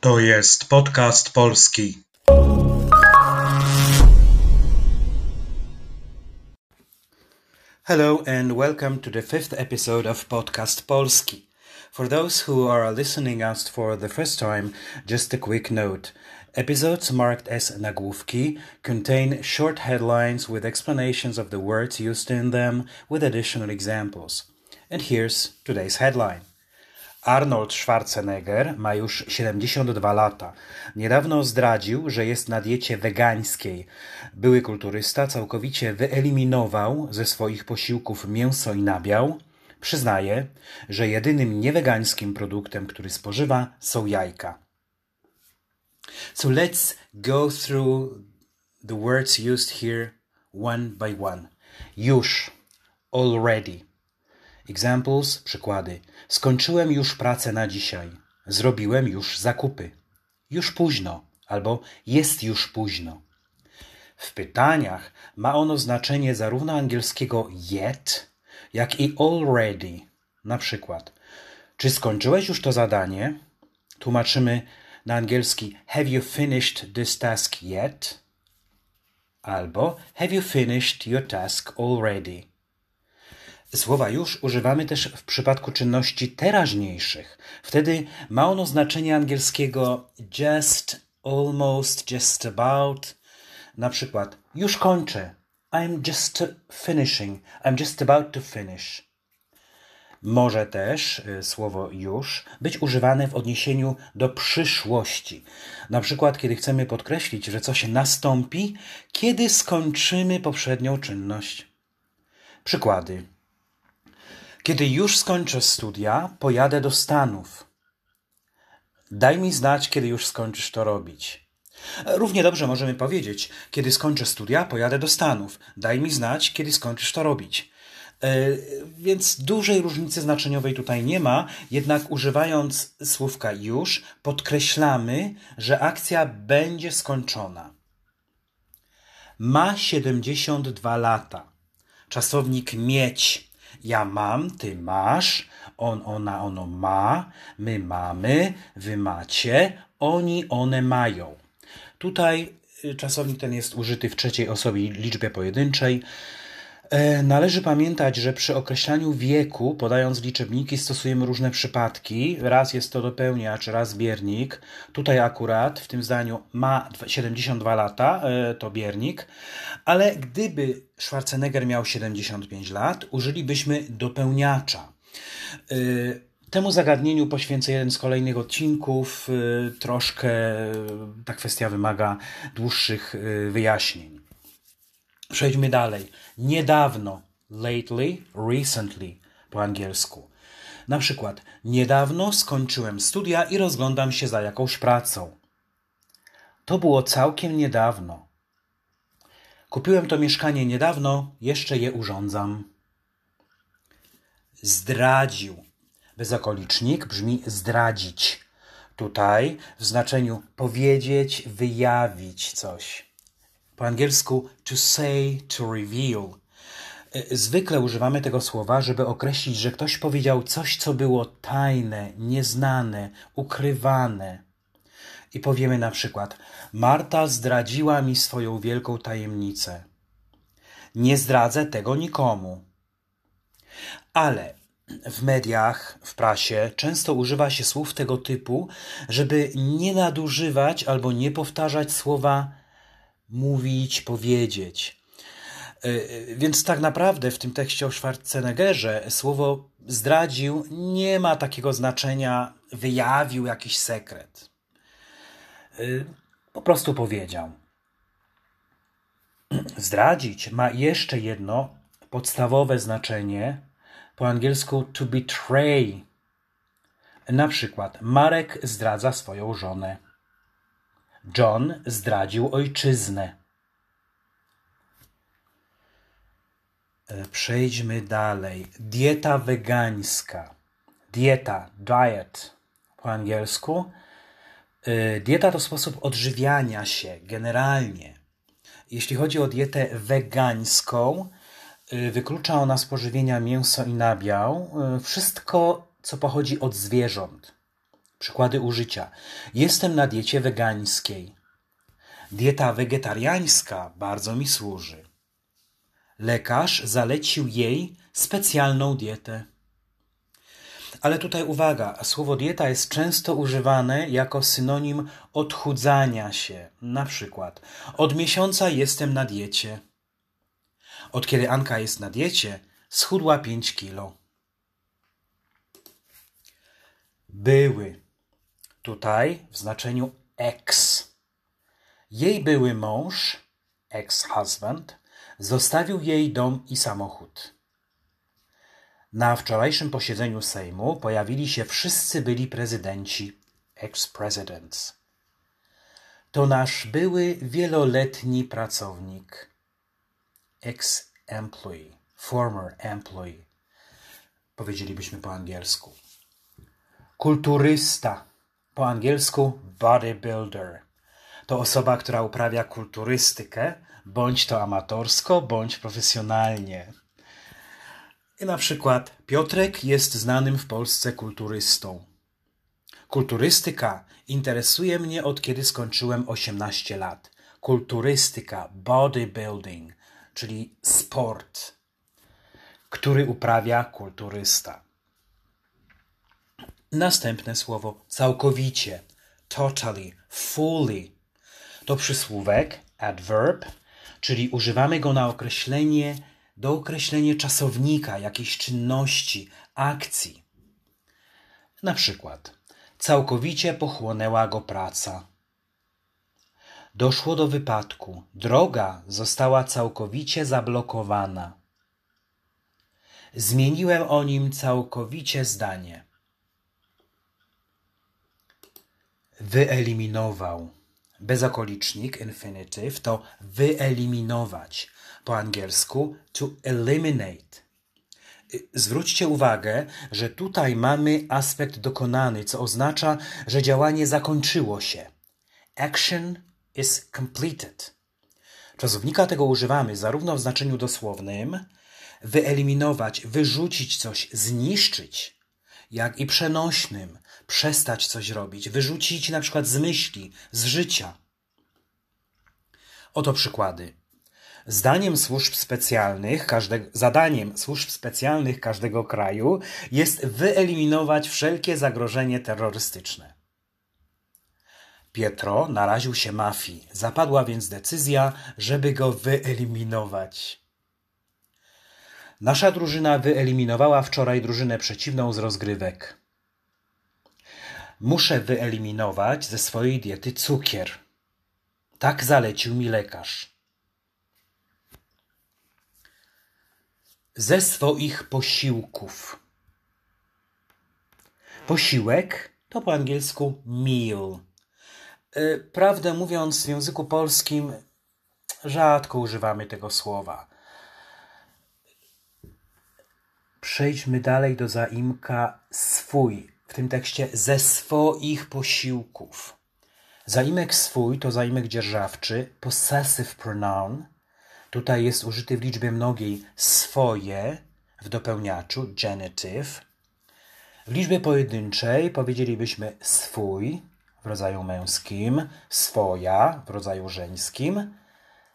To jest podcast polski. Hello and welcome to the fifth episode of Podcast Polski. For those who are listening us for the first time, just a quick note. Episodes marked as nagłówki contain short headlines with explanations of the words used in them with additional examples. And here's today's headline. Arnold Schwarzenegger ma już 72 lata. Niedawno zdradził, że jest na diecie wegańskiej. Były kulturysta całkowicie wyeliminował ze swoich posiłków mięso i nabiał. Przyznaje, że jedynym niewegańskim produktem, który spożywa, są jajka. So let's go through the words used here one by one. Już, already. Examples, przykłady. Skończyłem już pracę na dzisiaj. Zrobiłem już zakupy. Już późno albo jest już późno. W pytaniach ma ono znaczenie zarówno angielskiego yet, jak i already. Na przykład, czy skończyłeś już to zadanie? Tłumaczymy na angielski Have you finished this task yet? Albo Have you finished your task already? Słowa już używamy też w przypadku czynności teraźniejszych. Wtedy ma ono znaczenie angielskiego just, almost, just about. Na przykład już kończę. I'm just finishing. I'm just about to finish. Może też y, słowo już być używane w odniesieniu do przyszłości. Na przykład, kiedy chcemy podkreślić, że coś nastąpi, kiedy skończymy poprzednią czynność. Przykłady. Kiedy już skończę studia, pojadę do Stanów. Daj mi znać, kiedy już skończysz to robić. Równie dobrze możemy powiedzieć, kiedy skończę studia, pojadę do Stanów. Daj mi znać, kiedy skończysz to robić. E, więc dużej różnicy znaczeniowej tutaj nie ma, jednak używając słówka już, podkreślamy, że akcja będzie skończona. Ma 72 lata. Czasownik mieć. Ja mam, ty masz, on, ona, ono ma, my mamy, wy macie, oni, one mają. Tutaj y, czasownik ten jest użyty w trzeciej osobie liczbie pojedynczej. E, należy pamiętać, że przy określaniu wieku, podając liczebniki, stosujemy różne przypadki. Raz jest to dopełniacz, raz biernik. Tutaj akurat w tym zdaniu ma 72 lata, e, to biernik, ale gdyby Schwarzenegger miał 75 lat, użylibyśmy dopełniacza. E, temu zagadnieniu poświęcę jeden z kolejnych odcinków. Troszkę ta kwestia wymaga dłuższych wyjaśnień. Przejdźmy dalej. Niedawno, lately, recently po angielsku. Na przykład, niedawno skończyłem studia i rozglądam się za jakąś pracą. To było całkiem niedawno. Kupiłem to mieszkanie niedawno, jeszcze je urządzam. Zdradził. Bezokolicznik brzmi zdradzić. Tutaj w znaczeniu powiedzieć, wyjawić coś. Po angielsku to say, to reveal. E, zwykle używamy tego słowa, żeby określić, że ktoś powiedział coś, co było tajne, nieznane, ukrywane. I powiemy na przykład: Marta zdradziła mi swoją wielką tajemnicę. Nie zdradzę tego nikomu. Ale w mediach, w prasie często używa się słów tego typu, żeby nie nadużywać albo nie powtarzać słowa mówić, powiedzieć. E, e, więc tak naprawdę w tym tekście o Schwarzeneggerze słowo zdradził nie ma takiego znaczenia, wyjawił jakiś sekret. E, po prostu powiedział. Zdradzić ma jeszcze jedno podstawowe znaczenie, po angielsku to betray. Na przykład Marek zdradza swoją żonę. John zdradził ojczyznę. E, przejdźmy dalej. Dieta wegańska. Dieta, diet po angielsku. E, dieta to sposób odżywiania się generalnie. Jeśli chodzi o dietę wegańską, e, wyklucza ona spożywienia mięso i nabiał, wszystko co pochodzi od zwierząt. Przykłady użycia. Jestem na diecie wegańskiej. Dieta wegetariańska bardzo mi służy. Lekarz zalecił jej specjalną dietę. Ale tutaj uwaga, słowo dieta jest często używane jako synonim odchudzania się. Na przykład, od miesiąca jestem na diecie. Od kiedy Anka jest na diecie, schudła 5 kilo. Były. Tutaj w znaczeniu ex. Jej były mąż, ex-husband, zostawił jej dom i samochód. Na wczorajszym posiedzeniu Sejmu pojawili się wszyscy byli prezydenci, ex-presidents. To nasz były wieloletni pracownik, ex-employee, former employee, powiedzielibyśmy po angielsku. Kulturysta, po angielsku bodybuilder. To osoba, która uprawia kulturystykę, bądź to amatorsko, bądź profesjonalnie. I na przykład Piotrek jest znanym w Polsce kulturystą. Kulturystyka interesuje mnie od kiedy skończyłem 18 lat. Kulturystyka, bodybuilding, czyli sport, który uprawia kulturysta. Następne słowo całkowicie, totally, fully. To przysłówek, adverb, czyli używamy go na określenie, do określenia czasownika, jakiejś czynności, akcji. Na przykład, całkowicie pochłonęła go praca. Doszło do wypadku. Droga została całkowicie zablokowana. Zmieniłem o nim całkowicie zdanie. Wyeliminował. Bezokolicznik, infinitive, to wyeliminować. Po angielsku to eliminate. Zwróćcie uwagę, że tutaj mamy aspekt dokonany, co oznacza, że działanie zakończyło się. Action is completed. Czasownika tego używamy zarówno w znaczeniu dosłownym wyeliminować, wyrzucić coś, zniszczyć, jak i przenośnym przestać coś robić, wyrzucić na przykład z myśli, z życia. Oto przykłady. Zdaniem służb specjalnych, każde, zadaniem służb specjalnych każdego kraju jest wyeliminować wszelkie zagrożenie terrorystyczne. Pietro naraził się mafii, zapadła więc decyzja, żeby go wyeliminować. Nasza drużyna wyeliminowała wczoraj drużynę przeciwną z rozgrywek. Muszę wyeliminować ze swojej diety cukier. Tak zalecił mi lekarz. Ze swoich posiłków. Posiłek to po angielsku meal. E, prawdę mówiąc, w języku polskim rzadko używamy tego słowa. Przejdźmy dalej do zaimka swój w tym tekście ze swoich posiłków. Zaimek swój to zaimek dzierżawczy, possessive pronoun. Tutaj jest użyty w liczbie mnogiej swoje w dopełniaczu, genitive. W liczbie pojedynczej powiedzielibyśmy swój w rodzaju męskim, swoja w rodzaju żeńskim,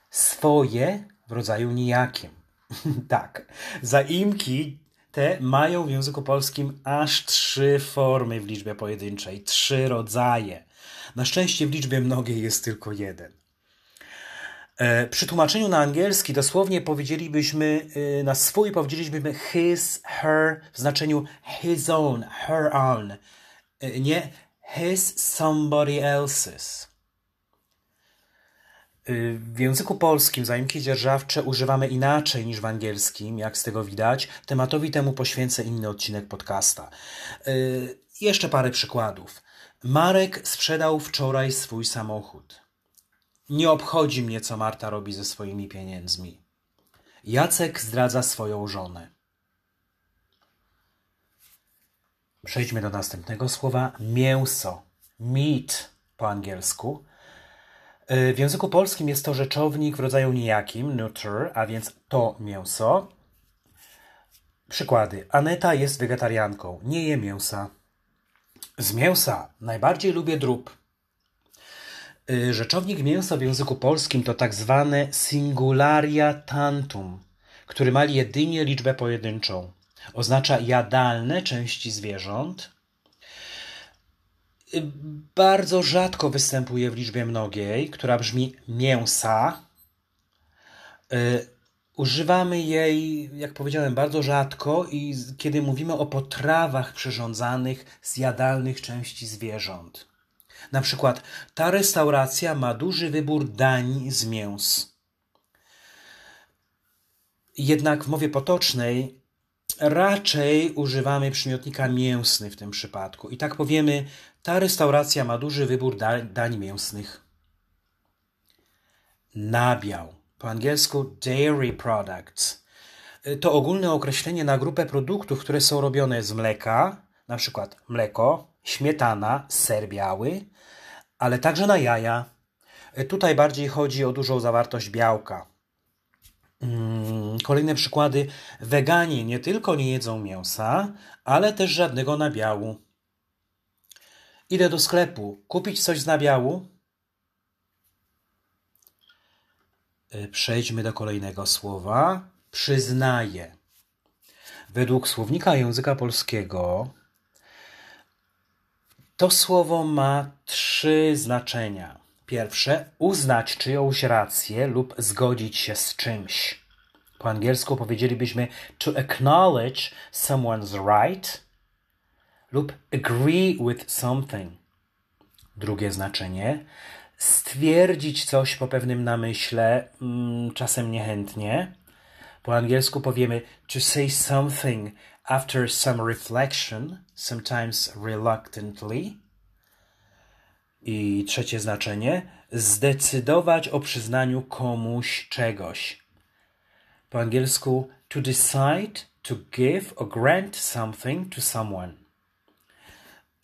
swoje w rodzaju nijakim. tak, zaimki te mają w języku polskim aż trzy formy w liczbie pojedynczej, trzy rodzaje. Na szczęście w liczbie mnogiej jest tylko jeden. E, przy tłumaczeniu na angielski dosłownie powiedzielibyśmy, e, na swój powiedzielibyśmy his, her w znaczeniu his own, her own. E, nie his, somebody else's. Y, w języku polskim zaimki dzierżawcze używamy inaczej niż w angielskim, jak z tego widać. Tematowi temu poświęcę inny odcinek podcasta. Yy, jeszcze parę przykładów. Marek sprzedał wczoraj swój samochód. Nie obchodzi mnie, co Marta robi ze swoimi pieniędzmi. Jacek zdradza swoją żonę. Przejdźmy do następnego słowa. Mięso. Meat po angielsku w języku polskim jest to rzeczownik w rodzaju nijakim, neuter, a więc to mięso. Przykłady. Aneta jest wegetarianką, nie je mięsa. Z mięsa najbardziej lubię drób. Y, rzeczownik mięsa w języku polskim to tak zwane singularia tantum, który ma jedynie liczbę pojedynczą. Oznacza jadalne części zwierząt. Bardzo rzadko występuje w liczbie mnogiej, która brzmi mięsa. Y, używamy jej, jak powiedziałem, bardzo rzadko i kiedy mówimy o potrawach przyrządzanych z jadalnych części zwierząt. Na przykład ta restauracja ma duży wybór dań z mięs. Jednak w mowie potocznej raczej używamy przymiotnika mięsny w tym przypadku. I tak powiemy, ta restauracja ma duży wybór dań, mięsnych. Nabiał, po angielsku dairy products. To ogólne określenie na grupę produktów, które są robione z mleka, na przykład mleko, śmietana, ser biały, ale także na jaja. Tutaj bardziej chodzi o dużą zawartość białka. Mm, kolejne przykłady. Weganie nie tylko nie jedzą mięsa, ale też żadnego nabiału. Idę do sklepu kupić coś z nabiału. E, przejdźmy do kolejnego słowa. Przyznaję. Według słownika języka polskiego to słowo ma trzy znaczenia. Pierwsze, uznać czyjąś rację lub zgodzić się z czymś. Po angielsku powiedzielibyśmy to acknowledge someone's right lub agree with something. Drugie znaczenie, stwierdzić coś po pewnym namyśle, mm, czasem niechętnie. Po angielsku powiemy to say something after some reflection, sometimes reluctantly. I trzecie znaczenie zdecydować o przyznaniu komuś czegoś. Po angielsku to decide to give or grant something to someone.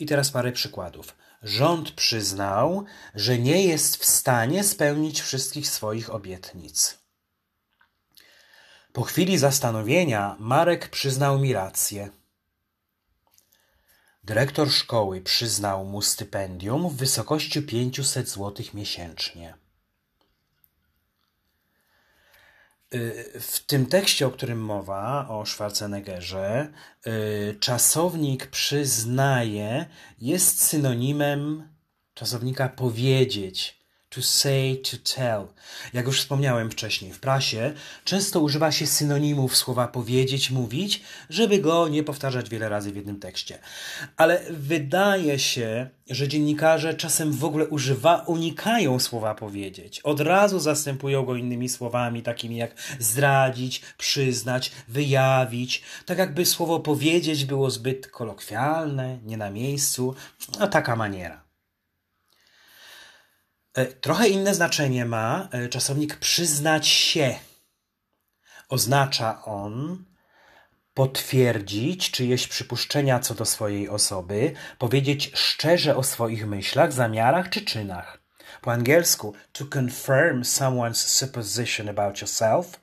I teraz parę przykładów. Rząd przyznał, że nie jest w stanie spełnić wszystkich swoich obietnic. Po chwili zastanowienia Marek przyznał mi rację. Dyrektor szkoły przyznał mu stypendium w wysokości 500 zł miesięcznie. W tym tekście, o którym mowa, o Schwarzeneggerze, y, czasownik przyznaje jest synonimem czasownika powiedzieć to say, to tell. Jak już wspomniałem wcześniej, w prasie często używa się synonimów słowa powiedzieć, mówić, żeby go nie powtarzać wiele razy w jednym tekście. Ale wydaje się, że dziennikarze czasem w ogóle używa, unikają słowa powiedzieć. Od razu zastępują go innymi słowami, takimi jak zdradzić, przyznać, wyjawić. Tak jakby słowo powiedzieć było zbyt kolokwialne, nie na miejscu. No taka maniera. E, trochę inne znaczenie ma e, czasownik przyznać się. Oznacza on potwierdzić czyjeś przypuszczenia co do swojej osoby, powiedzieć szczerze o swoich myślach, zamiarach czy czynach. Po angielsku to confirm someone's supposition about yourself,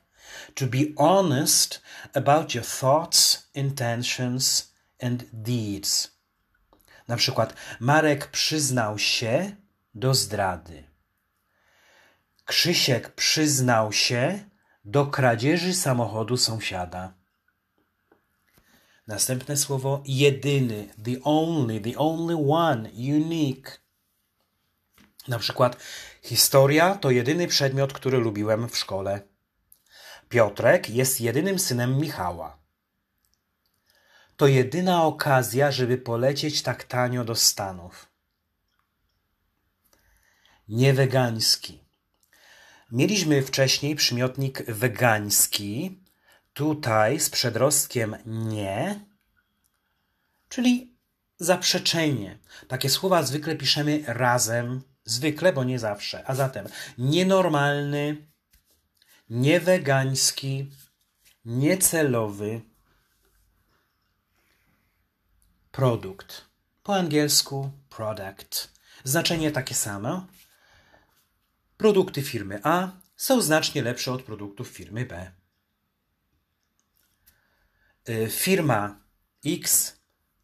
to be honest about your thoughts, intentions and deeds. Na przykład Marek przyznał się do zdrady. Krzysiek przyznał się do kradzieży samochodu sąsiada. Następne słowo jedyny, the only, the only one, unique. Na przykład historia to jedyny przedmiot, który lubiłem w szkole. Piotrek jest jedynym synem Michała. To jedyna okazja, żeby polecieć tak tanio do Stanów. Niewegański. Mieliśmy wcześniej przymiotnik wegański, tutaj z przedrostkiem nie, czyli zaprzeczenie. Takie słowa zwykle piszemy razem, zwykle, bo nie zawsze. A zatem nienormalny, niewegański, niecelowy produkt. Po angielsku product. Znaczenie takie samo, Produkty firmy A są znacznie lepsze od produktów firmy B. Y, firma X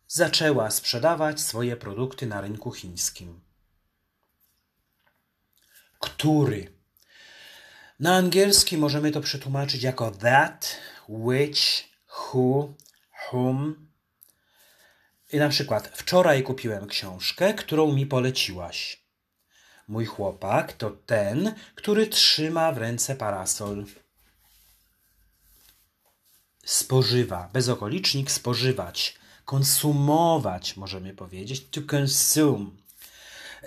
zaczęła sprzedawać swoje produkty na rynku chińskim. Który? Na angielski możemy to przetłumaczyć jako that, which, who, whom. I na przykład wczoraj kupiłem książkę, którą mi poleciłaś. Mój chłopak to ten, który trzyma w ręce parasol. Spożywa, bezokolicznik spożywać, konsumować możemy powiedzieć, to consume.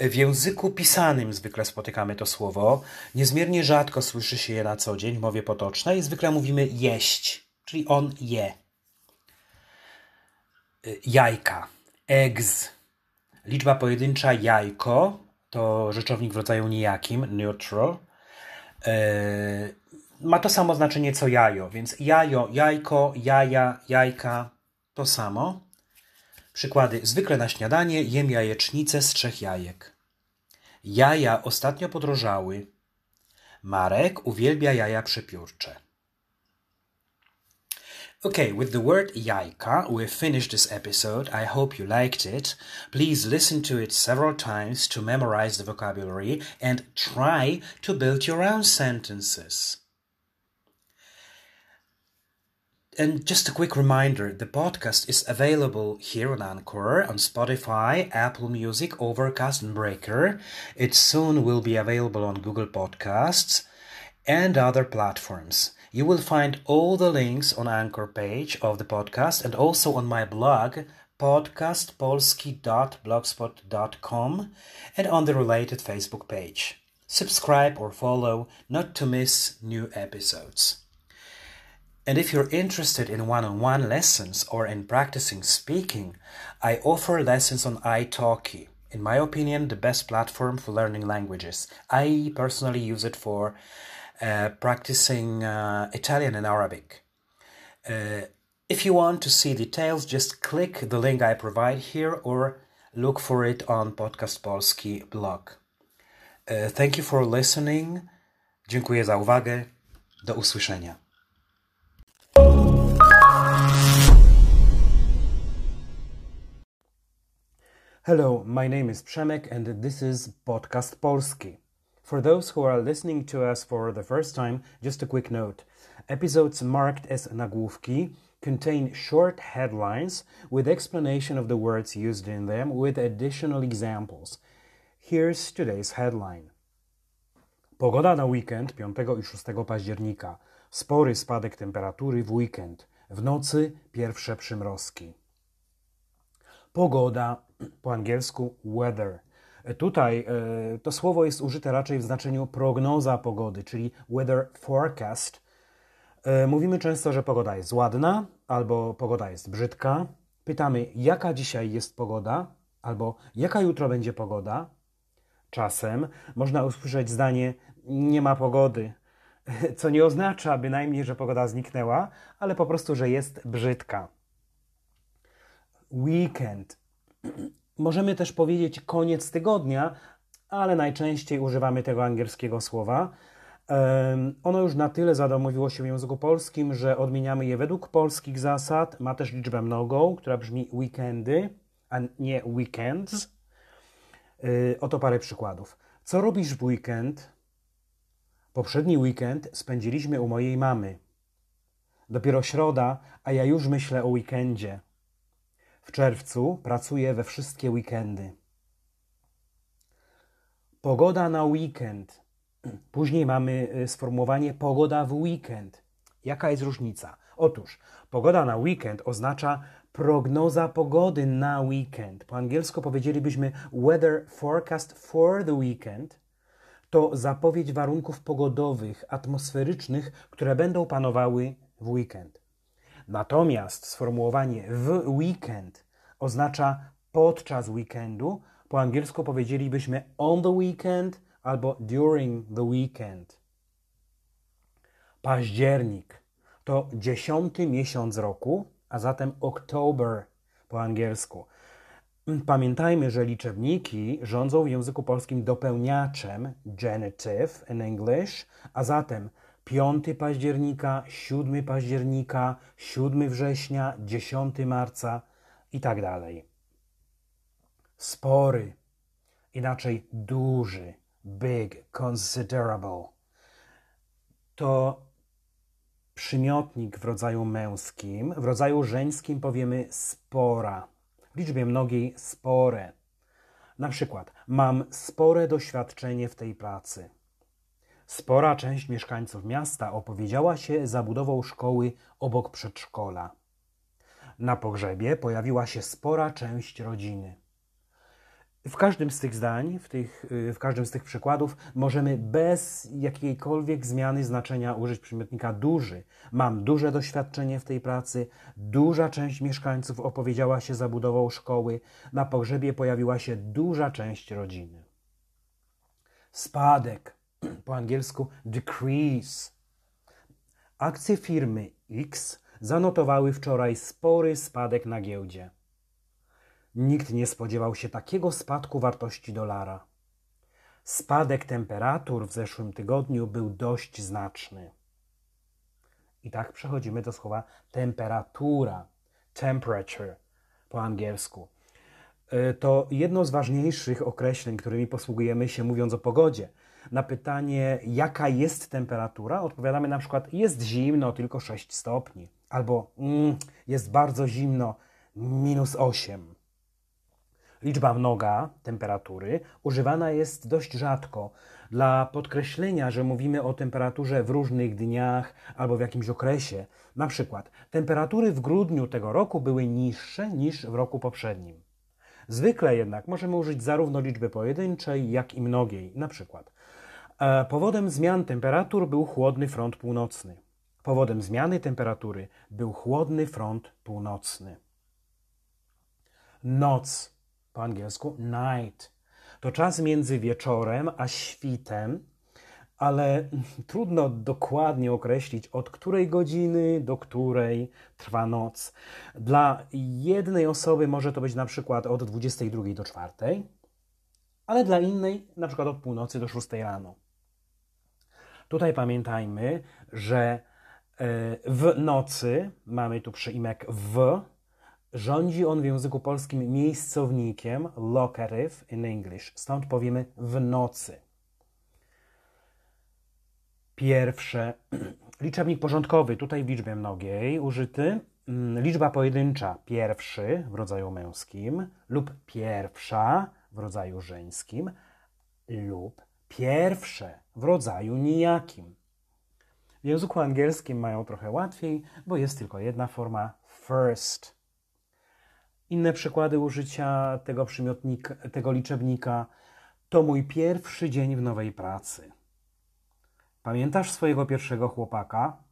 W języku pisanym zwykle spotykamy to słowo. Niezmiernie rzadko słyszy się je na co dzień w mowie potocznej. Zwykle mówimy jeść, czyli on je. Jajka, eggs. Liczba pojedyncza jajko to rzeczownik w rodzaju nijakim, neutral. E, ma to samo znaczenie co jajo, więc jajo, jajko, jaja, jajka to samo. Przykłady. Zwykle na śniadanie jem jajecznicę z trzech jajek. Jaja ostatnio podrożały. Marek uwielbia jaja przepiórcze. Okay, with the word Yaika, we've finished this episode. I hope you liked it. Please listen to it several times to memorize the vocabulary and try to build your own sentences. And just a quick reminder the podcast is available here on Anchor, on Spotify, Apple Music, Overcast, and Breaker. It soon will be available on Google Podcasts and other platforms. You will find all the links on Anchor page of the podcast and also on my blog podcastpolski.blogspot.com and on the related Facebook page. Subscribe or follow not to miss new episodes. And if you're interested in one on one lessons or in practicing speaking, I offer lessons on italki. In my opinion, the best platform for learning languages. I personally use it for practicing uh, Italian and Arabic. Uh, if you want to see details, just click the link I provide here or look for it on Podcast Polski blog. Uh, thank you for listening. Dziękuję za uwagę. Do usłyszenia. Hello, my name is Przemek and this is Podcast Polski. For those who are listening to us for the first time, just a quick note. Episodes marked as nagłówki contain short headlines with explanation of the words used in them with additional examples. Here's today's headline. Pogoda na weekend 5 i 6 października. Spory spadek temperatury w weekend. W nocy pierwsze przymrozki. Pogoda, po angielsku weather. Tutaj e, to słowo jest użyte raczej w znaczeniu prognoza pogody, czyli weather forecast. E, mówimy często, że pogoda jest ładna albo pogoda jest brzydka. Pytamy, jaka dzisiaj jest pogoda, albo jaka jutro będzie pogoda. Czasem można usłyszeć zdanie nie ma pogody, co nie oznacza bynajmniej, że pogoda zniknęła, ale po prostu, że jest brzydka. Weekend Możemy też powiedzieć koniec tygodnia, ale najczęściej używamy tego angielskiego słowa. Ono już na tyle zadomowiło się w języku polskim, że odmieniamy je według polskich zasad. Ma też liczbę mnogą, która brzmi weekendy, a nie weekends. Y, oto parę przykładów. Co robisz w weekend? Poprzedni weekend spędziliśmy u mojej mamy. Dopiero środa, a ja już myślę o weekendzie. W czerwcu pracuję we wszystkie weekendy. Pogoda na weekend. Później mamy y, sformułowanie pogoda w weekend. Jaka jest różnica? Otóż pogoda na weekend oznacza prognoza pogody na weekend. Po angielsku powiedzielibyśmy weather forecast for the weekend. To zapowiedź warunków pogodowych, atmosferycznych, które będą panowały w weekend. Natomiast sformułowanie w weekend oznacza podczas weekendu. Po angielsku powiedzielibyśmy on the weekend albo during the weekend. Październik to dziesiąty miesiąc roku, a zatem October po angielsku. Pamiętajmy, że liczebniki rządzą w języku polskim dopełniaczem genitive in English, a zatem 5 października, 7 października, 7 września, 10 marca i tak dalej. Spory, inaczej duży, big, considerable. To przymiotnik w rodzaju męskim, w rodzaju żeńskim powiemy spora. W liczbie mnogiej spore. Na przykład, mam spore doświadczenie w tej pracy. Spora część mieszkańców miasta opowiedziała się za budową szkoły obok przedszkola. Na pogrzebie pojawiła się spora część rodziny. W każdym z tych zdań, w, tych, y, w każdym z tych przykładów możemy bez jakiejkolwiek zmiany znaczenia użyć przymiotnika duży. Mam duże doświadczenie w tej pracy, duża część mieszkańców opowiedziała się za budową szkoły, na pogrzebie pojawiła się duża część rodziny. Spadek, po angielsku decrease. Akcje firmy X zanotowały wczoraj spory spadek na giełdzie. Nikt nie spodziewał się takiego spadku wartości dolara. Spadek temperatur w zeszłym tygodniu był dość znaczny. I tak przechodzimy do słowa temperatura, temperature po angielsku. E, to jedno z ważniejszych określeń, którymi posługujemy się mówiąc o pogodzie. Na pytanie, jaka jest temperatura, odpowiadamy na przykład: jest zimno, tylko 6 stopni, albo mm, jest bardzo zimno, minus 8. Liczba mnoga temperatury używana jest dość rzadko dla podkreślenia, że mówimy o temperaturze w różnych dniach albo w jakimś okresie. Na przykład temperatury w grudniu tego roku były niższe niż w roku poprzednim. Zwykle jednak możemy użyć zarówno liczby pojedynczej, jak i mnogiej. Na przykład powodem zmian temperatur był chłodny front północny. Powodem zmiany temperatury był chłodny front północny. Noc po angielsku night. To czas między wieczorem a świtem, ale trudno dokładnie określić, od której godziny do której trwa noc. Dla jednej osoby może to być na przykład od 22 do 4, ale dla innej na przykład od północy do 6 rano. Tutaj pamiętajmy, że e, w nocy mamy tu przyimek w, Rządzi on w języku polskim miejscownikiem, locative in English. Stąd powiemy w nocy. Pierwsze, liczebnik porządkowy, tutaj w liczbie mnogiej użyty. Mm, liczba pojedyncza, pierwszy w rodzaju męskim lub pierwsza w rodzaju żeńskim lub pierwsze w rodzaju nijakim. W języku angielskim mają trochę łatwiej, bo jest tylko jedna forma first inne przykłady użycia tego przymiotnika, tego liczebnika to mój pierwszy dzień w nowej pracy. Pamiętasz swojego pierwszego chłopaka?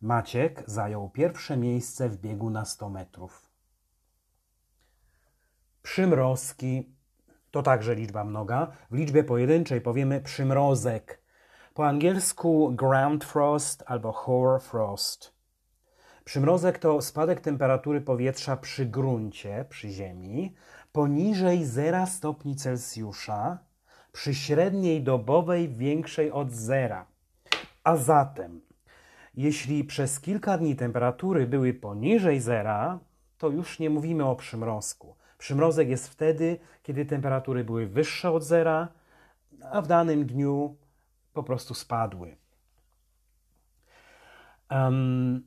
Maciek zajął pierwsze miejsce w biegu na 100 metrów. Przymrozki to także liczba mnoga. W liczbie pojedynczej powiemy przymrozek. Po angielsku ground frost albo hoar frost. Przymrozek to spadek temperatury powietrza przy gruncie, przy ziemi, poniżej 0 stopni Celsjusza, przy średniej dobowej większej od zera. A zatem, jeśli przez kilka dni temperatury były poniżej zera, to już nie mówimy o przymrozku. Przymrozek jest wtedy, kiedy temperatury były wyższe od zera, a w danym dniu po prostu spadły. Um,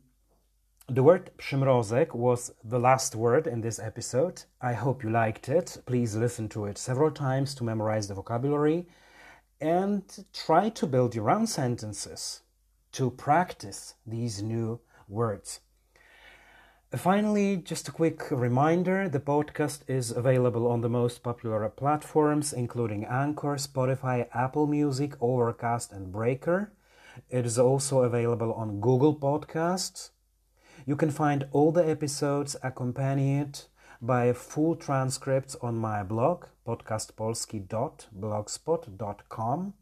The word przymrozek was the last word in this episode. I hope you liked it. Please listen to it several times to memorize the vocabulary and try to build your own sentences to practice these new words. Finally, just a quick reminder the podcast is available on the most popular platforms, including Anchor, Spotify, Apple Music, Overcast, and Breaker. It is also available on Google Podcasts. You can find all the episodes accompanied by full transcripts on my blog, podcastpolski.blogspot.com.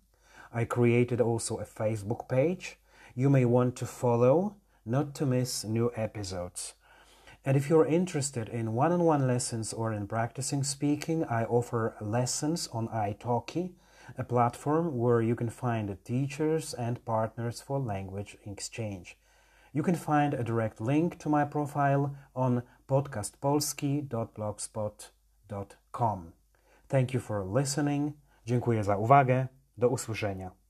I created also a Facebook page you may want to follow not to miss new episodes. And if you're interested in one on one lessons or in practicing speaking, I offer lessons on italki, a platform where you can find teachers and partners for language exchange. You can find a direct link to my profile on podcastpolski.blogspot.com Thank you for listening. Dziękuję za uwagę. Do usłyszenia.